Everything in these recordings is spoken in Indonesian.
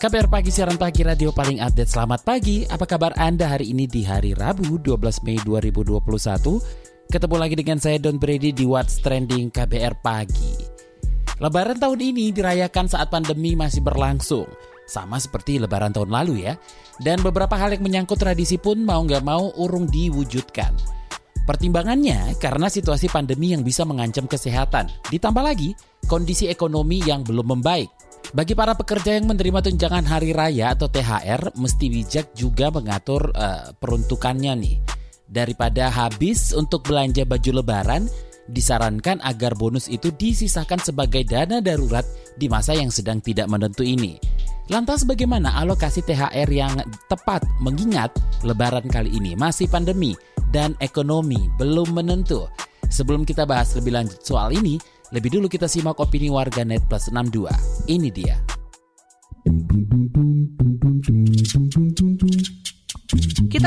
KBR Pagi, siaran pagi radio paling update. Selamat pagi, apa kabar Anda hari ini di hari Rabu 12 Mei 2021? Ketemu lagi dengan saya Don Brady di What's Trending KBR Pagi. Lebaran tahun ini dirayakan saat pandemi masih berlangsung. Sama seperti lebaran tahun lalu ya. Dan beberapa hal yang menyangkut tradisi pun mau nggak mau urung diwujudkan. Pertimbangannya karena situasi pandemi yang bisa mengancam kesehatan. Ditambah lagi kondisi ekonomi yang belum membaik. Bagi para pekerja yang menerima tunjangan hari raya atau THR, mesti bijak juga mengatur uh, peruntukannya nih. Daripada habis untuk belanja baju lebaran, disarankan agar bonus itu disisakan sebagai dana darurat di masa yang sedang tidak menentu ini. Lantas bagaimana alokasi THR yang tepat mengingat lebaran kali ini masih pandemi dan ekonomi belum menentu? Sebelum kita bahas lebih lanjut soal ini, lebih dulu kita simak opini warga Net Plus 62. Ini dia.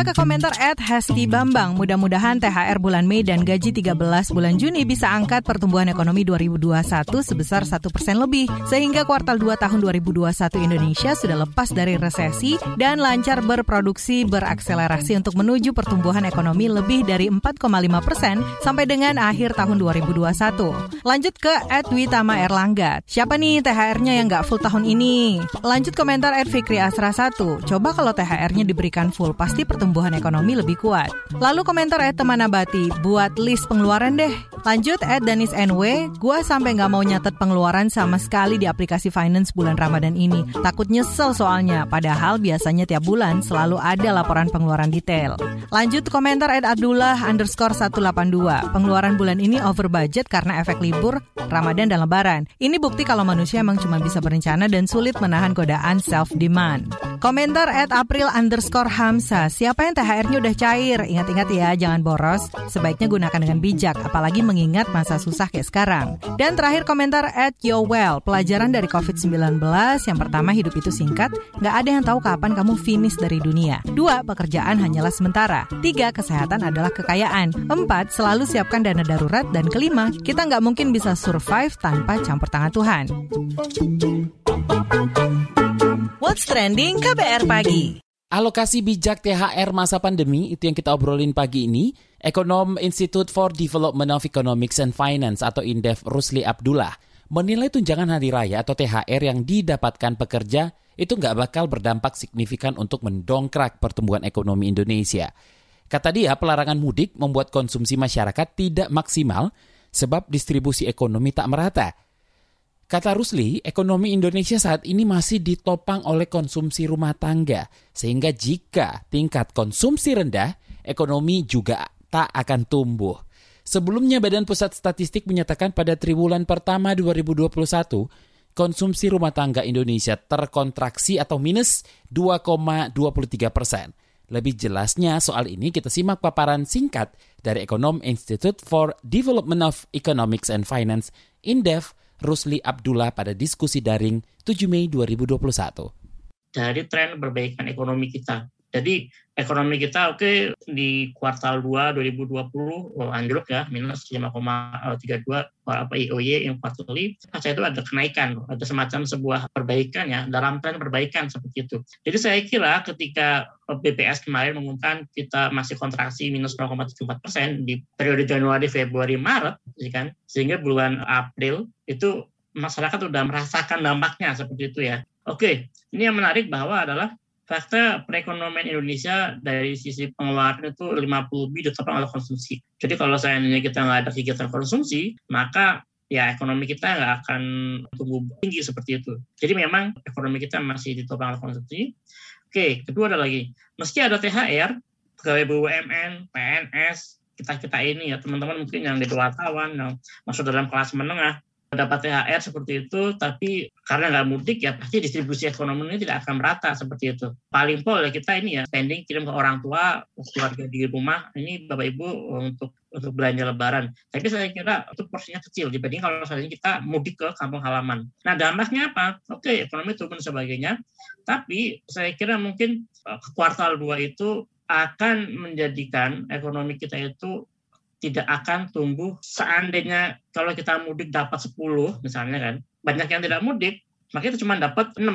Ke komentar at Hesti Bambang. Mudah-mudahan THR bulan Mei dan gaji 13 bulan Juni bisa angkat pertumbuhan ekonomi 2021 sebesar 1 persen lebih. Sehingga kuartal 2 tahun 2021 Indonesia sudah lepas dari resesi dan lancar berproduksi berakselerasi untuk menuju pertumbuhan ekonomi lebih dari 4,5 persen sampai dengan akhir tahun 2021. Lanjut ke at Witama Erlangga. Siapa nih THR-nya yang nggak full tahun ini? Lanjut komentar at Fikri Asra 1. Coba kalau THR-nya diberikan full pasti pertumbuhan ekonomi lebih kuat. Lalu komentar Ed teman Abati, buat list pengeluaran deh. Lanjut Ed Danis NW, gua sampai nggak mau nyatet pengeluaran sama sekali di aplikasi finance bulan Ramadan ini. Takut nyesel soalnya, padahal biasanya tiap bulan selalu ada laporan pengeluaran detail. Lanjut komentar Ed Abdullah underscore 182, pengeluaran bulan ini over budget karena efek libur, Ramadan dan Lebaran. Ini bukti kalau manusia emang cuma bisa berencana dan sulit menahan godaan self-demand. Komentar Ed April underscore Hamsa, siapa yang THR-nya udah cair? Ingat-ingat ya, jangan boros. Sebaiknya gunakan dengan bijak, apalagi mengingat masa susah kayak sekarang. Dan terakhir komentar at Yowell, pelajaran dari COVID-19 yang pertama hidup itu singkat, nggak ada yang tahu kapan kamu finish dari dunia. Dua, pekerjaan hanyalah sementara. Tiga, kesehatan adalah kekayaan. Empat, selalu siapkan dana darurat. Dan kelima, kita nggak mungkin bisa survive tanpa campur tangan Tuhan. What's Trending KBR Pagi Alokasi bijak THR masa pandemi itu yang kita obrolin pagi ini. Ekonom Institute for Development of Economics and Finance atau INDEF Rusli Abdullah menilai tunjangan hari raya atau THR yang didapatkan pekerja itu nggak bakal berdampak signifikan untuk mendongkrak pertumbuhan ekonomi Indonesia. Kata dia, pelarangan mudik membuat konsumsi masyarakat tidak maksimal sebab distribusi ekonomi tak merata. Kata Rusli, ekonomi Indonesia saat ini masih ditopang oleh konsumsi rumah tangga, sehingga jika tingkat konsumsi rendah, ekonomi juga tak akan tumbuh. Sebelumnya Badan Pusat Statistik menyatakan pada triwulan pertama 2021, konsumsi rumah tangga Indonesia terkontraksi atau minus 2,23 persen. Lebih jelasnya soal ini kita simak paparan singkat dari ekonom Institute for Development of Economics and Finance, INDEF, Rusli Abdullah pada diskusi daring 7 Mei 2021. Dari tren perbaikan ekonomi kita. Jadi ekonomi kita oke okay, di kuartal 2 2020 oh, anjlok ya minus 5,32 apa IOY yang quarterly pasca itu ada kenaikan ada semacam sebuah perbaikan ya dalam tren perbaikan seperti itu. Jadi saya kira ketika BPS kemarin mengumumkan kita masih kontraksi minus 0,74 persen di periode Januari, Februari, Maret, ya kan, sehingga bulan April itu masyarakat sudah merasakan dampaknya seperti itu ya. Oke, ini yang menarik bahwa adalah fakta perekonomian Indonesia dari sisi pengeluaran itu 50 lebih ditopang oleh konsumsi. Jadi kalau seandainya kita nggak ada kegiatan konsumsi, maka ya ekonomi kita nggak akan tumbuh tinggi seperti itu. Jadi memang ekonomi kita masih ditopang oleh konsumsi. Oke, kedua ada lagi, meski ada THR, pegawai BUMN, PNS, kita-kita ini ya teman-teman mungkin yang di wartawan, yang masuk dalam kelas menengah, dapat THR seperti itu, tapi karena nggak mudik ya pasti distribusi ekonomi ini tidak akan merata seperti itu. Paling pol ya kita ini ya spending kirim ke orang tua, keluarga di rumah, ini Bapak Ibu untuk untuk belanja lebaran. Tapi saya kira itu porsinya kecil dibanding kalau misalnya kita mudik ke kampung halaman. Nah dampaknya apa? Oke ekonomi turun sebagainya, tapi saya kira mungkin eh, kuartal 2 itu akan menjadikan ekonomi kita itu tidak akan tumbuh seandainya kalau kita mudik dapat 10 misalnya kan. Banyak yang tidak mudik maka itu cuma dapat 6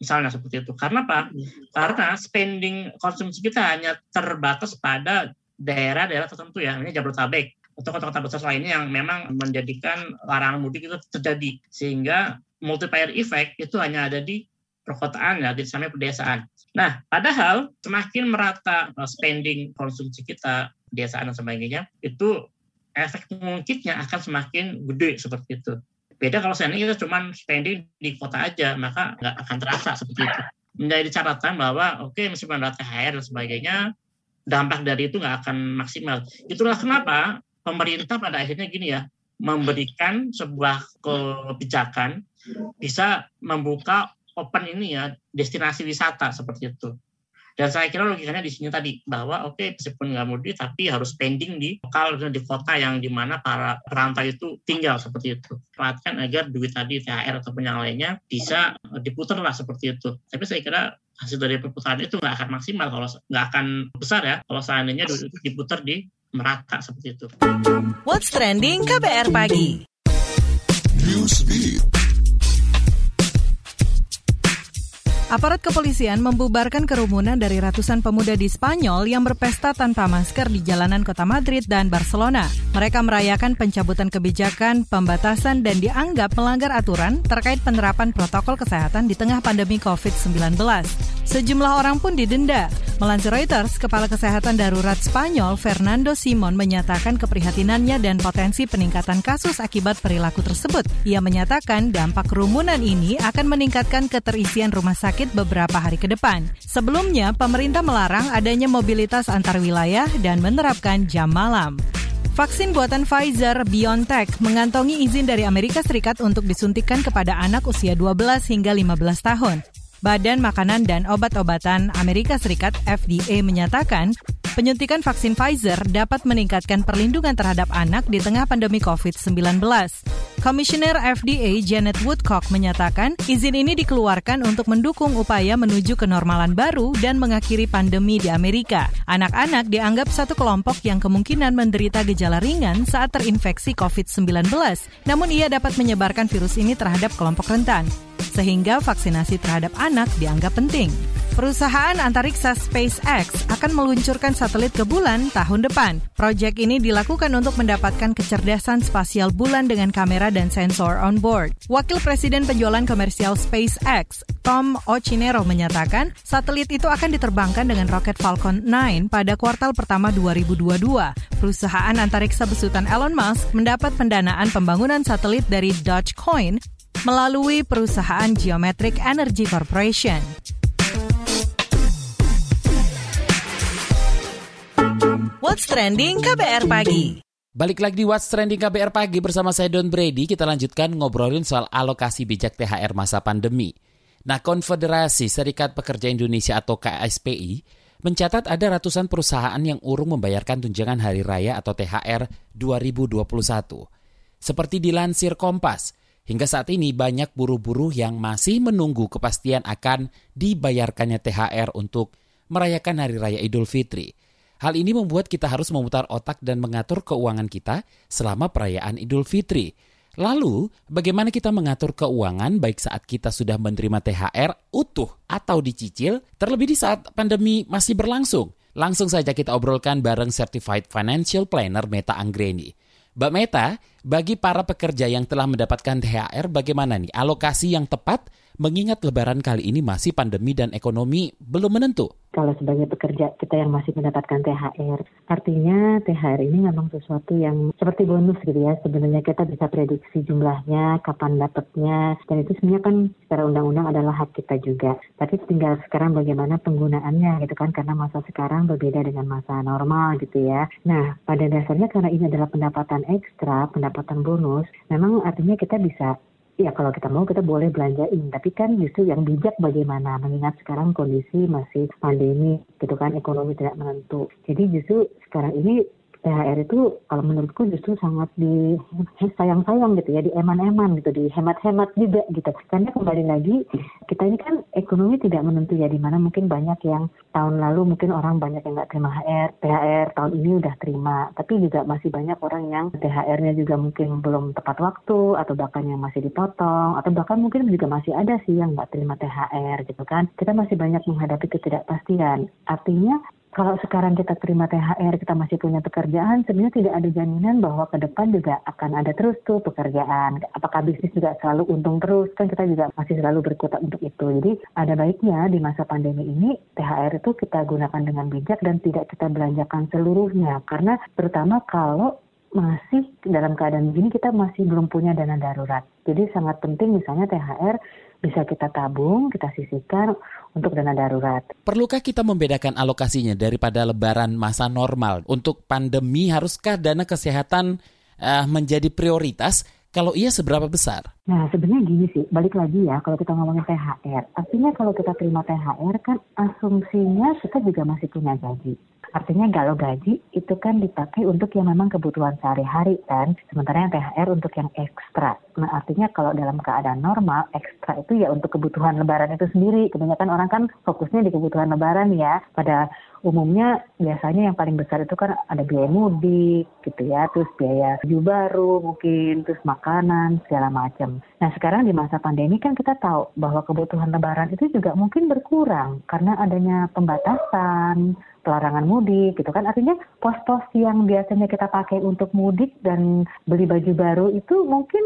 misalnya seperti itu. Karena apa? Karena spending konsumsi kita hanya terbatas pada daerah-daerah tertentu ya ini Jabodetabek atau kota-kota besar lainnya yang memang menjadikan larangan mudik itu terjadi. Sehingga multiplier effect itu hanya ada di perkotaan ya di sampai pedesaan. Nah, padahal semakin merata uh, spending konsumsi kita pedesaan dan sebagainya, itu efek mungkinnya akan semakin gede seperti itu. Beda kalau seandainya kita cuma spending di kota aja, maka nggak akan terasa seperti itu. Menjadi catatan bahwa oke okay, meskipun ada THR dan sebagainya, dampak dari itu nggak akan maksimal. Itulah kenapa pemerintah pada akhirnya gini ya, memberikan sebuah kebijakan bisa membuka open ini ya destinasi wisata seperti itu. Dan saya kira logikanya di sini tadi bahwa oke okay, meskipun nggak mudik tapi harus spending di lokal di kota yang di mana para perantau itu tinggal seperti itu. Perhatikan agar duit tadi THR ataupun yang lainnya bisa diputar lah seperti itu. Tapi saya kira hasil dari perputaran itu nggak akan maksimal kalau nggak akan besar ya kalau seandainya duit itu diputar di merata seperti itu. What's trending KBR pagi? Newsbeat. Aparat kepolisian membubarkan kerumunan dari ratusan pemuda di Spanyol yang berpesta tanpa masker di jalanan kota Madrid dan Barcelona. Mereka merayakan pencabutan kebijakan, pembatasan, dan dianggap melanggar aturan terkait penerapan protokol kesehatan di tengah pandemi COVID-19. Sejumlah orang pun didenda. Melansir Reuters, Kepala Kesehatan Darurat Spanyol Fernando Simon menyatakan keprihatinannya dan potensi peningkatan kasus akibat perilaku tersebut. Ia menyatakan dampak kerumunan ini akan meningkatkan keterisian rumah sakit beberapa hari ke depan. Sebelumnya, pemerintah melarang adanya mobilitas antar wilayah dan menerapkan jam malam. Vaksin buatan Pfizer BioNTech mengantongi izin dari Amerika Serikat untuk disuntikan kepada anak usia 12 hingga 15 tahun. Badan Makanan dan Obat-obatan Amerika Serikat FDA menyatakan penyuntikan vaksin Pfizer dapat meningkatkan perlindungan terhadap anak di tengah pandemi COVID-19. Komisioner FDA Janet Woodcock menyatakan izin ini dikeluarkan untuk mendukung upaya menuju kenormalan baru dan mengakhiri pandemi di Amerika. Anak-anak dianggap satu kelompok yang kemungkinan menderita gejala ringan saat terinfeksi COVID-19, namun ia dapat menyebarkan virus ini terhadap kelompok rentan sehingga vaksinasi terhadap anak dianggap penting. Perusahaan antariksa SpaceX akan meluncurkan satelit ke bulan tahun depan. Proyek ini dilakukan untuk mendapatkan kecerdasan spasial bulan dengan kamera dan sensor on board. Wakil Presiden penjualan komersial SpaceX, Tom Ochinero menyatakan, satelit itu akan diterbangkan dengan roket Falcon 9 pada kuartal pertama 2022. Perusahaan antariksa besutan Elon Musk mendapat pendanaan pembangunan satelit dari Dogecoin melalui perusahaan Geometric Energy Corporation. What's Trending KBR Pagi Balik lagi di What's Trending KBR Pagi bersama saya Don Brady, kita lanjutkan ngobrolin soal alokasi bijak THR masa pandemi. Nah, Konfederasi Serikat Pekerja Indonesia atau KSPI mencatat ada ratusan perusahaan yang urung membayarkan tunjangan hari raya atau THR 2021. Seperti dilansir Kompas, Hingga saat ini banyak buruh-buruh yang masih menunggu kepastian akan dibayarkannya THR untuk merayakan Hari Raya Idul Fitri. Hal ini membuat kita harus memutar otak dan mengatur keuangan kita selama perayaan Idul Fitri. Lalu, bagaimana kita mengatur keuangan baik saat kita sudah menerima THR utuh atau dicicil, terlebih di saat pandemi masih berlangsung? Langsung saja kita obrolkan bareng Certified Financial Planner Meta Anggreni. Mbak Meta, bagi para pekerja yang telah mendapatkan THR, bagaimana nih alokasi yang tepat mengingat lebaran kali ini masih pandemi dan ekonomi belum menentu? kalau sebagai pekerja kita yang masih mendapatkan THR. Artinya THR ini memang sesuatu yang seperti bonus gitu ya. Sebenarnya kita bisa prediksi jumlahnya, kapan dapatnya, dan itu sebenarnya kan secara undang-undang adalah hak kita juga. Tapi tinggal sekarang bagaimana penggunaannya gitu kan, karena masa sekarang berbeda dengan masa normal gitu ya. Nah, pada dasarnya karena ini adalah pendapatan ekstra, pendapatan bonus, memang artinya kita bisa ya kalau kita mau kita boleh belanjain. Tapi kan justru yang bijak bagaimana? Mengingat sekarang kondisi masih pandemi gitu kan ekonomi tidak menentu. Jadi justru sekarang ini THR itu kalau menurutku justru sangat di sayang-sayang gitu ya, di eman-eman gitu, di hemat-hemat juga gitu. Karena kembali lagi kita ini kan ekonomi tidak menentu ya, di mana mungkin banyak yang tahun lalu mungkin orang banyak yang nggak terima HR, THR tahun ini udah terima, tapi juga masih banyak orang yang THR-nya juga mungkin belum tepat waktu atau bahkan yang masih dipotong atau bahkan mungkin juga masih ada sih yang nggak terima THR gitu kan. Kita masih banyak menghadapi ketidakpastian. Artinya kalau sekarang kita terima THR, kita masih punya pekerjaan, sebenarnya tidak ada jaminan bahwa ke depan juga akan ada terus tuh pekerjaan. Apakah bisnis juga selalu untung terus? Kan kita juga masih selalu berkutat untuk itu. Jadi ada baiknya di masa pandemi ini THR itu kita gunakan dengan bijak dan tidak kita belanjakan seluruhnya. Karena terutama kalau masih dalam keadaan begini kita masih belum punya dana darurat. Jadi sangat penting misalnya THR bisa kita tabung, kita sisihkan untuk dana darurat. Perlukah kita membedakan alokasinya daripada lebaran masa normal? Untuk pandemi haruskah dana kesehatan uh, menjadi prioritas? Kalau iya seberapa besar? Nah sebenarnya gini sih, balik lagi ya kalau kita ngomongin THR. Artinya kalau kita terima THR kan asumsinya kita juga masih punya gaji. Artinya kalau gaji itu kan dipakai untuk yang memang kebutuhan sehari-hari kan, sementara yang THR untuk yang ekstra. Nah artinya kalau dalam keadaan normal, ekstra itu ya untuk kebutuhan lebaran itu sendiri. Kebanyakan orang kan fokusnya di kebutuhan lebaran ya. Pada umumnya biasanya yang paling besar itu kan ada biaya mudik gitu ya, terus biaya baju baru mungkin, terus makanan segala macam. Nah sekarang di masa pandemi kan kita tahu bahwa kebutuhan lebaran itu juga mungkin berkurang karena adanya pembatasan, pelarangan mudik gitu kan. Artinya pos-pos yang biasanya kita pakai untuk mudik dan beli baju baru itu mungkin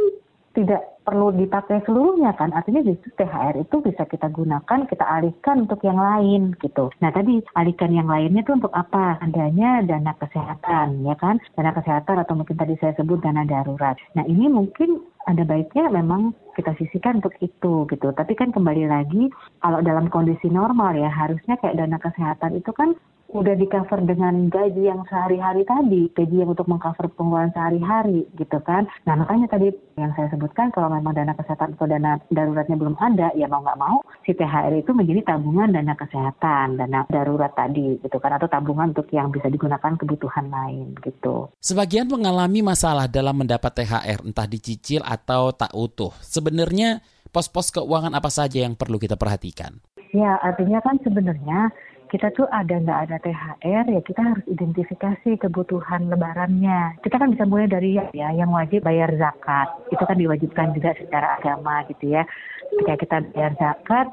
tidak perlu dipakai seluruhnya kan. Artinya justru THR itu bisa kita gunakan kita alihkan untuk yang lain gitu. Nah tadi alihkan yang lainnya itu untuk apa? Adanya dana kesehatan ya kan? Dana kesehatan atau mungkin tadi saya sebut dana darurat. Nah ini mungkin ada baiknya memang kita sisihkan untuk itu gitu. Tapi kan kembali lagi kalau dalam kondisi normal ya harusnya kayak dana kesehatan itu kan udah di cover dengan gaji yang sehari-hari tadi, gaji yang untuk mengcover pengeluaran sehari-hari gitu kan. Nah makanya tadi yang saya sebutkan kalau memang dana kesehatan atau dana daruratnya belum ada, ya mau nggak mau si THR itu menjadi tabungan dana kesehatan, dana darurat tadi gitu kan, atau tabungan untuk yang bisa digunakan kebutuhan lain gitu. Sebagian mengalami masalah dalam mendapat THR, entah dicicil atau tak utuh. Sebenarnya pos-pos keuangan apa saja yang perlu kita perhatikan? Ya, artinya kan sebenarnya kita tuh ada nggak ada THR ya kita harus identifikasi kebutuhan lebarannya. Kita kan bisa mulai dari ya, ya yang wajib bayar zakat. Itu kan diwajibkan juga secara agama gitu ya. Ketika kita bayar zakat,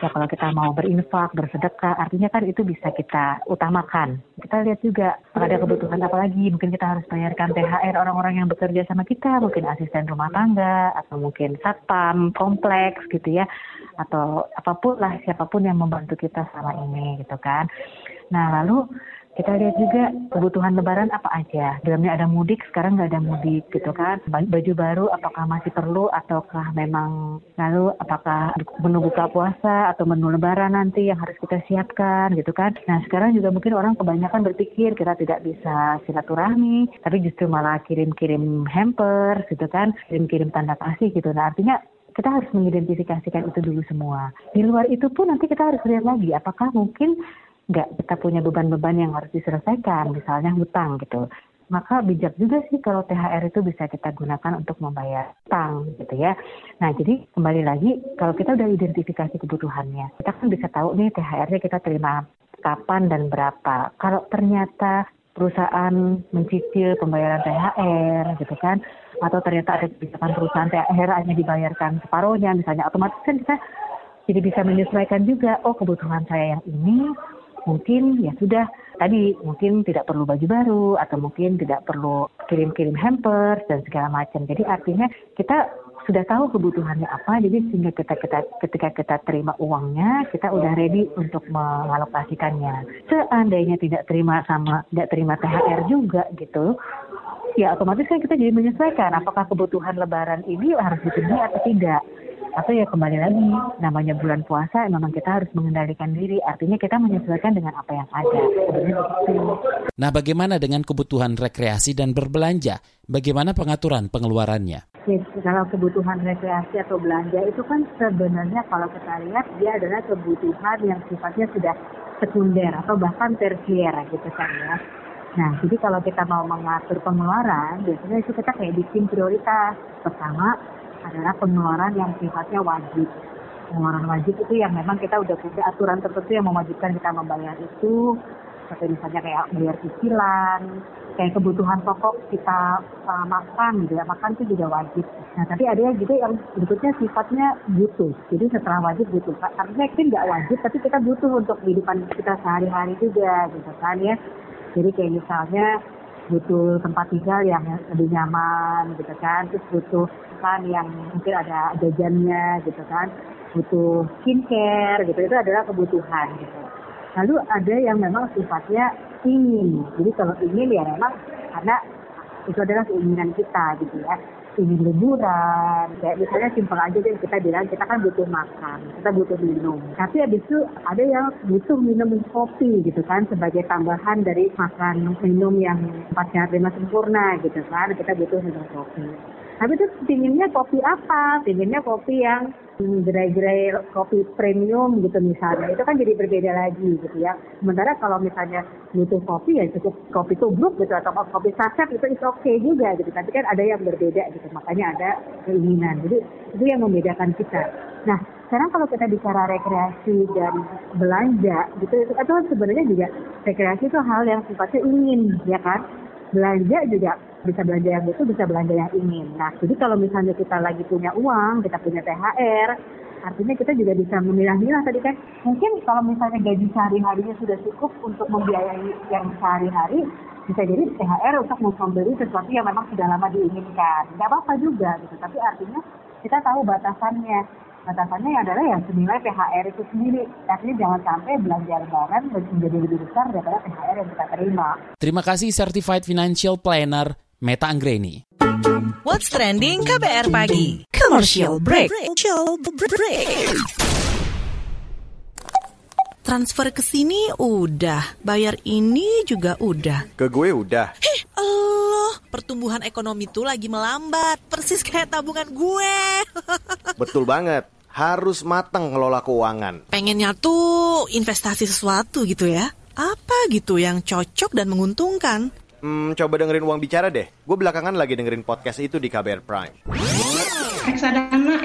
ya kalau kita mau berinfak, bersedekah, artinya kan itu bisa kita utamakan. Kita lihat juga ada kebutuhan apa lagi, mungkin kita harus bayarkan THR orang-orang yang bekerja sama kita, mungkin asisten rumah tangga, atau mungkin satpam, kompleks gitu ya, atau apa pun lah, siapa pun yang membantu kita selama ini gitu kan. Nah lalu kita lihat juga kebutuhan lebaran apa aja. Dalamnya ada mudik, sekarang nggak ada mudik gitu kan. Baju baru apakah masih perlu ataukah memang lalu apakah menu buka puasa atau menu lebaran nanti yang harus kita siapkan gitu kan. Nah sekarang juga mungkin orang kebanyakan berpikir kita tidak bisa silaturahmi, tapi justru malah kirim-kirim hamper gitu kan, kirim-kirim tanda kasih gitu. Nah artinya kita harus mengidentifikasikan itu dulu semua. Di luar itu pun nanti kita harus lihat lagi apakah mungkin nggak kita punya beban-beban yang harus diselesaikan, misalnya hutang gitu. Maka bijak juga sih kalau THR itu bisa kita gunakan untuk membayar hutang gitu ya. Nah jadi kembali lagi kalau kita udah identifikasi kebutuhannya, kita kan bisa tahu nih THR-nya kita terima kapan dan berapa. Kalau ternyata perusahaan mencicil pembayaran THR gitu kan, atau ternyata ada kebijakan perusahaan THR hanya dibayarkan separuhnya misalnya, otomatis kan kita jadi bisa menyesuaikan juga, oh kebutuhan saya yang ini mungkin ya sudah tadi mungkin tidak perlu baju baru atau mungkin tidak perlu kirim-kirim hampers dan segala macam. Jadi artinya kita sudah tahu kebutuhannya apa, jadi sehingga kita, kita ketika kita terima uangnya, kita udah ready untuk mengalokasikannya. Seandainya tidak terima sama tidak terima THR juga gitu, ya otomatis kan kita jadi menyesuaikan apakah kebutuhan Lebaran ini harus dipenuhi atau tidak atau ya kembali lagi namanya bulan puasa memang kita harus mengendalikan diri artinya kita menyesuaikan dengan apa yang ada Nah bagaimana dengan kebutuhan rekreasi dan berbelanja? Bagaimana pengaturan pengeluarannya? Kalau kebutuhan rekreasi atau belanja itu kan sebenarnya kalau kita lihat dia adalah kebutuhan yang sifatnya sudah sekunder atau bahkan tersier gitu kan ya. Nah, jadi kalau kita mau mengatur pengeluaran, biasanya itu kita kayak bikin prioritas. Pertama, adalah pengeluaran yang sifatnya wajib. Pengeluaran wajib itu yang memang kita udah punya aturan tertentu yang mewajibkan kita membayar itu, seperti misalnya kayak bayar cicilan, kayak kebutuhan pokok kita uh, makan gitu ya, makan itu juga wajib. Nah tapi ada yang juga yang berikutnya sifatnya butuh, jadi setelah wajib butuh. Artinya itu nggak wajib, tapi kita butuh untuk kehidupan kita sehari-hari juga gitu kan ya. Jadi kayak misalnya butuh tempat tinggal yang lebih nyaman gitu kan, terus butuh makan yang mungkin ada jajannya gitu kan butuh skincare gitu itu adalah kebutuhan gitu lalu ada yang memang sifatnya ingin jadi kalau ingin ya memang karena itu adalah keinginan kita gitu ya. Ingin liburan kayak misalnya simpel aja deh kita bilang kita kan butuh makan kita butuh minum. Tapi habis itu ada yang butuh minum kopi gitu kan sebagai tambahan dari makan minum yang empat sehat lima sempurna gitu kan kita butuh minum kopi tapi itu pinginnya kopi apa? Pinginnya kopi yang gerai-gerai kopi premium gitu misalnya. Itu kan jadi berbeda lagi gitu ya. Sementara kalau misalnya butuh kopi ya cukup kopi tubruk gitu atau kopi saset itu is okay juga gitu. Tapi kan ada yang berbeda gitu. Makanya ada keinginan. Jadi itu yang membedakan kita. Nah, sekarang kalau kita bicara rekreasi dan belanja gitu itu kan sebenarnya juga rekreasi itu hal yang sifatnya ingin ya kan belanja juga bisa belanja yang itu bisa belanja yang ingin. Nah, jadi kalau misalnya kita lagi punya uang, kita punya THR, artinya kita juga bisa memilah-milah tadi kan. Mungkin kalau misalnya gaji sehari-harinya sudah cukup untuk membiayai yang sehari-hari, bisa jadi THR untuk membeli sesuatu yang memang sudah lama diinginkan. Tidak apa-apa juga gitu, tapi artinya kita tahu batasannya batasannya adalah yang senilai THR itu sendiri. Artinya jangan sampai belanja lebaran menjadi lebih besar daripada THR yang kita terima. Terima kasih Certified Financial Planner Meta Anggreni. What's Trending KBR Pagi Commercial Break Transfer ke sini udah, bayar ini juga udah. Ke gue udah. Heh, Allah, pertumbuhan ekonomi tuh lagi melambat, persis kayak tabungan gue. Betul banget. Harus matang ngelola keuangan. Pengennya tuh investasi sesuatu gitu ya. Apa gitu yang cocok dan menguntungkan? Hmm, coba dengerin uang bicara deh. Gue belakangan lagi dengerin podcast itu di KBR Prime. Reksadana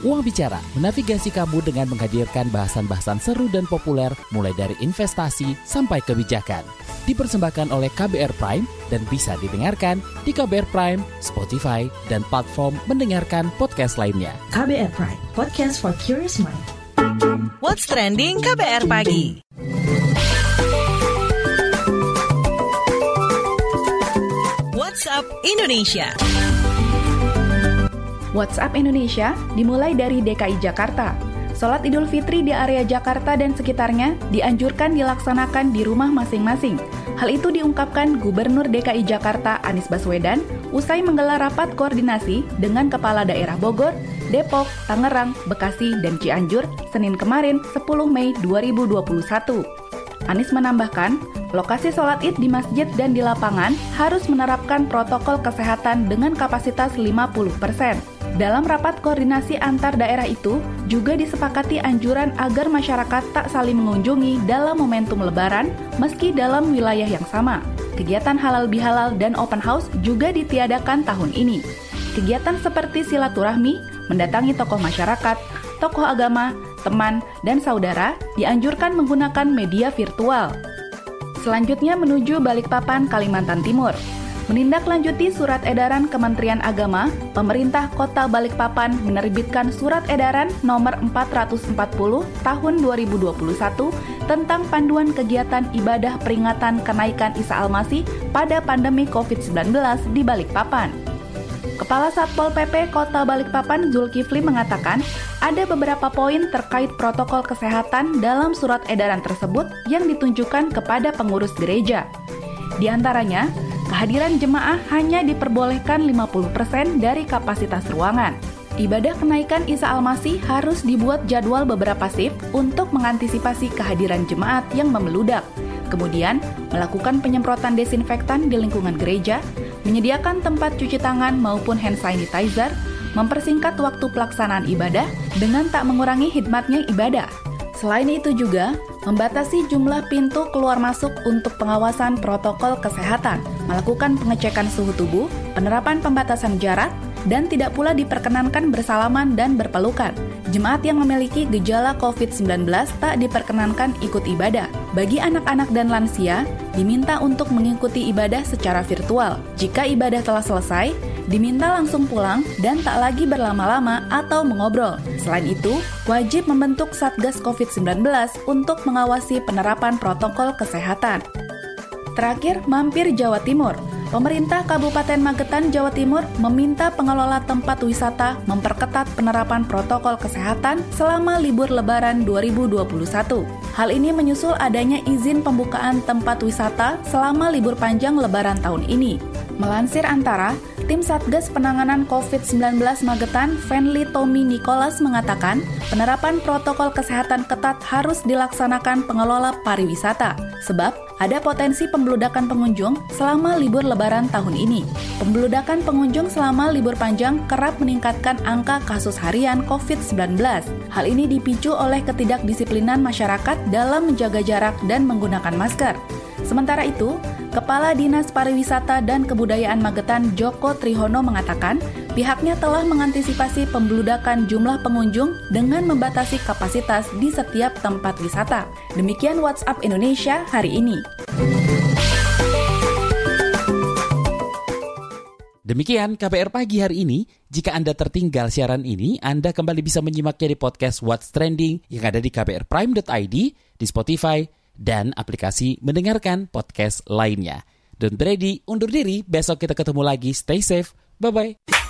Uang Bicara menavigasi kamu dengan menghadirkan bahasan-bahasan seru dan populer mulai dari investasi sampai kebijakan. Dipersembahkan oleh KBR Prime dan bisa didengarkan di KBR Prime, Spotify, dan platform mendengarkan podcast lainnya. KBR Prime, podcast for curious mind. What's Trending KBR Pagi WhatsApp Indonesia WhatsApp Indonesia dimulai dari DKI Jakarta. Sholat Idul Fitri di area Jakarta dan sekitarnya dianjurkan dilaksanakan di rumah masing-masing. Hal itu diungkapkan Gubernur DKI Jakarta Anies Baswedan usai menggelar rapat koordinasi dengan Kepala Daerah Bogor, Depok, Tangerang, Bekasi, dan Cianjur Senin kemarin 10 Mei 2021. Anies menambahkan, lokasi sholat id di masjid dan di lapangan harus menerapkan protokol kesehatan dengan kapasitas 50 persen. Dalam rapat koordinasi antar daerah itu, juga disepakati anjuran agar masyarakat tak saling mengunjungi dalam momentum lebaran meski dalam wilayah yang sama. Kegiatan halal bihalal dan open house juga ditiadakan tahun ini. Kegiatan seperti silaturahmi, mendatangi tokoh masyarakat, tokoh agama, teman, dan saudara dianjurkan menggunakan media virtual. Selanjutnya menuju Balikpapan, Kalimantan Timur. Menindaklanjuti surat edaran Kementerian Agama, pemerintah Kota Balikpapan menerbitkan surat edaran nomor 440 tahun 2021 tentang panduan kegiatan ibadah peringatan kenaikan Isa Almasih pada pandemi COVID-19 di Balikpapan. Kepala Satpol PP Kota Balikpapan Zulkifli mengatakan ada beberapa poin terkait protokol kesehatan dalam surat edaran tersebut yang ditunjukkan kepada pengurus gereja. Di antaranya, kehadiran jemaah hanya diperbolehkan 50% dari kapasitas ruangan. Ibadah kenaikan Isa Almasih harus dibuat jadwal beberapa shift untuk mengantisipasi kehadiran jemaat yang memeludak. Kemudian, melakukan penyemprotan desinfektan di lingkungan gereja, menyediakan tempat cuci tangan maupun hand sanitizer, mempersingkat waktu pelaksanaan ibadah dengan tak mengurangi hikmatnya ibadah. Selain itu juga, membatasi jumlah pintu keluar masuk untuk pengawasan protokol kesehatan, melakukan pengecekan suhu tubuh, penerapan pembatasan jarak, dan tidak pula diperkenankan bersalaman dan berpelukan. Jemaat yang memiliki gejala COVID-19 tak diperkenankan ikut ibadah. Bagi anak-anak dan lansia, diminta untuk mengikuti ibadah secara virtual. Jika ibadah telah selesai, diminta langsung pulang dan tak lagi berlama-lama atau mengobrol. Selain itu, wajib membentuk Satgas COVID-19 untuk mengawasi penerapan protokol kesehatan. Terakhir, mampir Jawa Timur. Pemerintah Kabupaten Magetan, Jawa Timur meminta pengelola tempat wisata memperketat penerapan protokol kesehatan selama libur lebaran 2021. Hal ini menyusul adanya izin pembukaan tempat wisata selama libur panjang lebaran tahun ini. Melansir antara, tim Satgas Penanganan COVID-19 Magetan, Fenly Tommy Nicholas mengatakan, penerapan protokol kesehatan ketat harus dilaksanakan pengelola pariwisata, sebab ada potensi pembeludakan pengunjung selama libur lebaran tahun ini. Pembeludakan pengunjung selama libur panjang kerap meningkatkan angka kasus harian COVID-19. Hal ini dipicu oleh ketidakdisiplinan masyarakat dalam menjaga jarak dan menggunakan masker. Sementara itu, Kepala Dinas Pariwisata dan Kebudayaan Magetan Joko Trihono mengatakan, pihaknya telah mengantisipasi pembeludakan jumlah pengunjung dengan membatasi kapasitas di setiap tempat wisata. Demikian WhatsApp Indonesia hari ini. Demikian KBR pagi hari ini. Jika Anda tertinggal siaran ini, Anda kembali bisa menyimaknya di podcast What's Trending yang ada di kbrprime.id, di Spotify, dan aplikasi mendengarkan podcast lainnya. Don't ready, undur diri, besok kita ketemu lagi. Stay safe, bye-bye.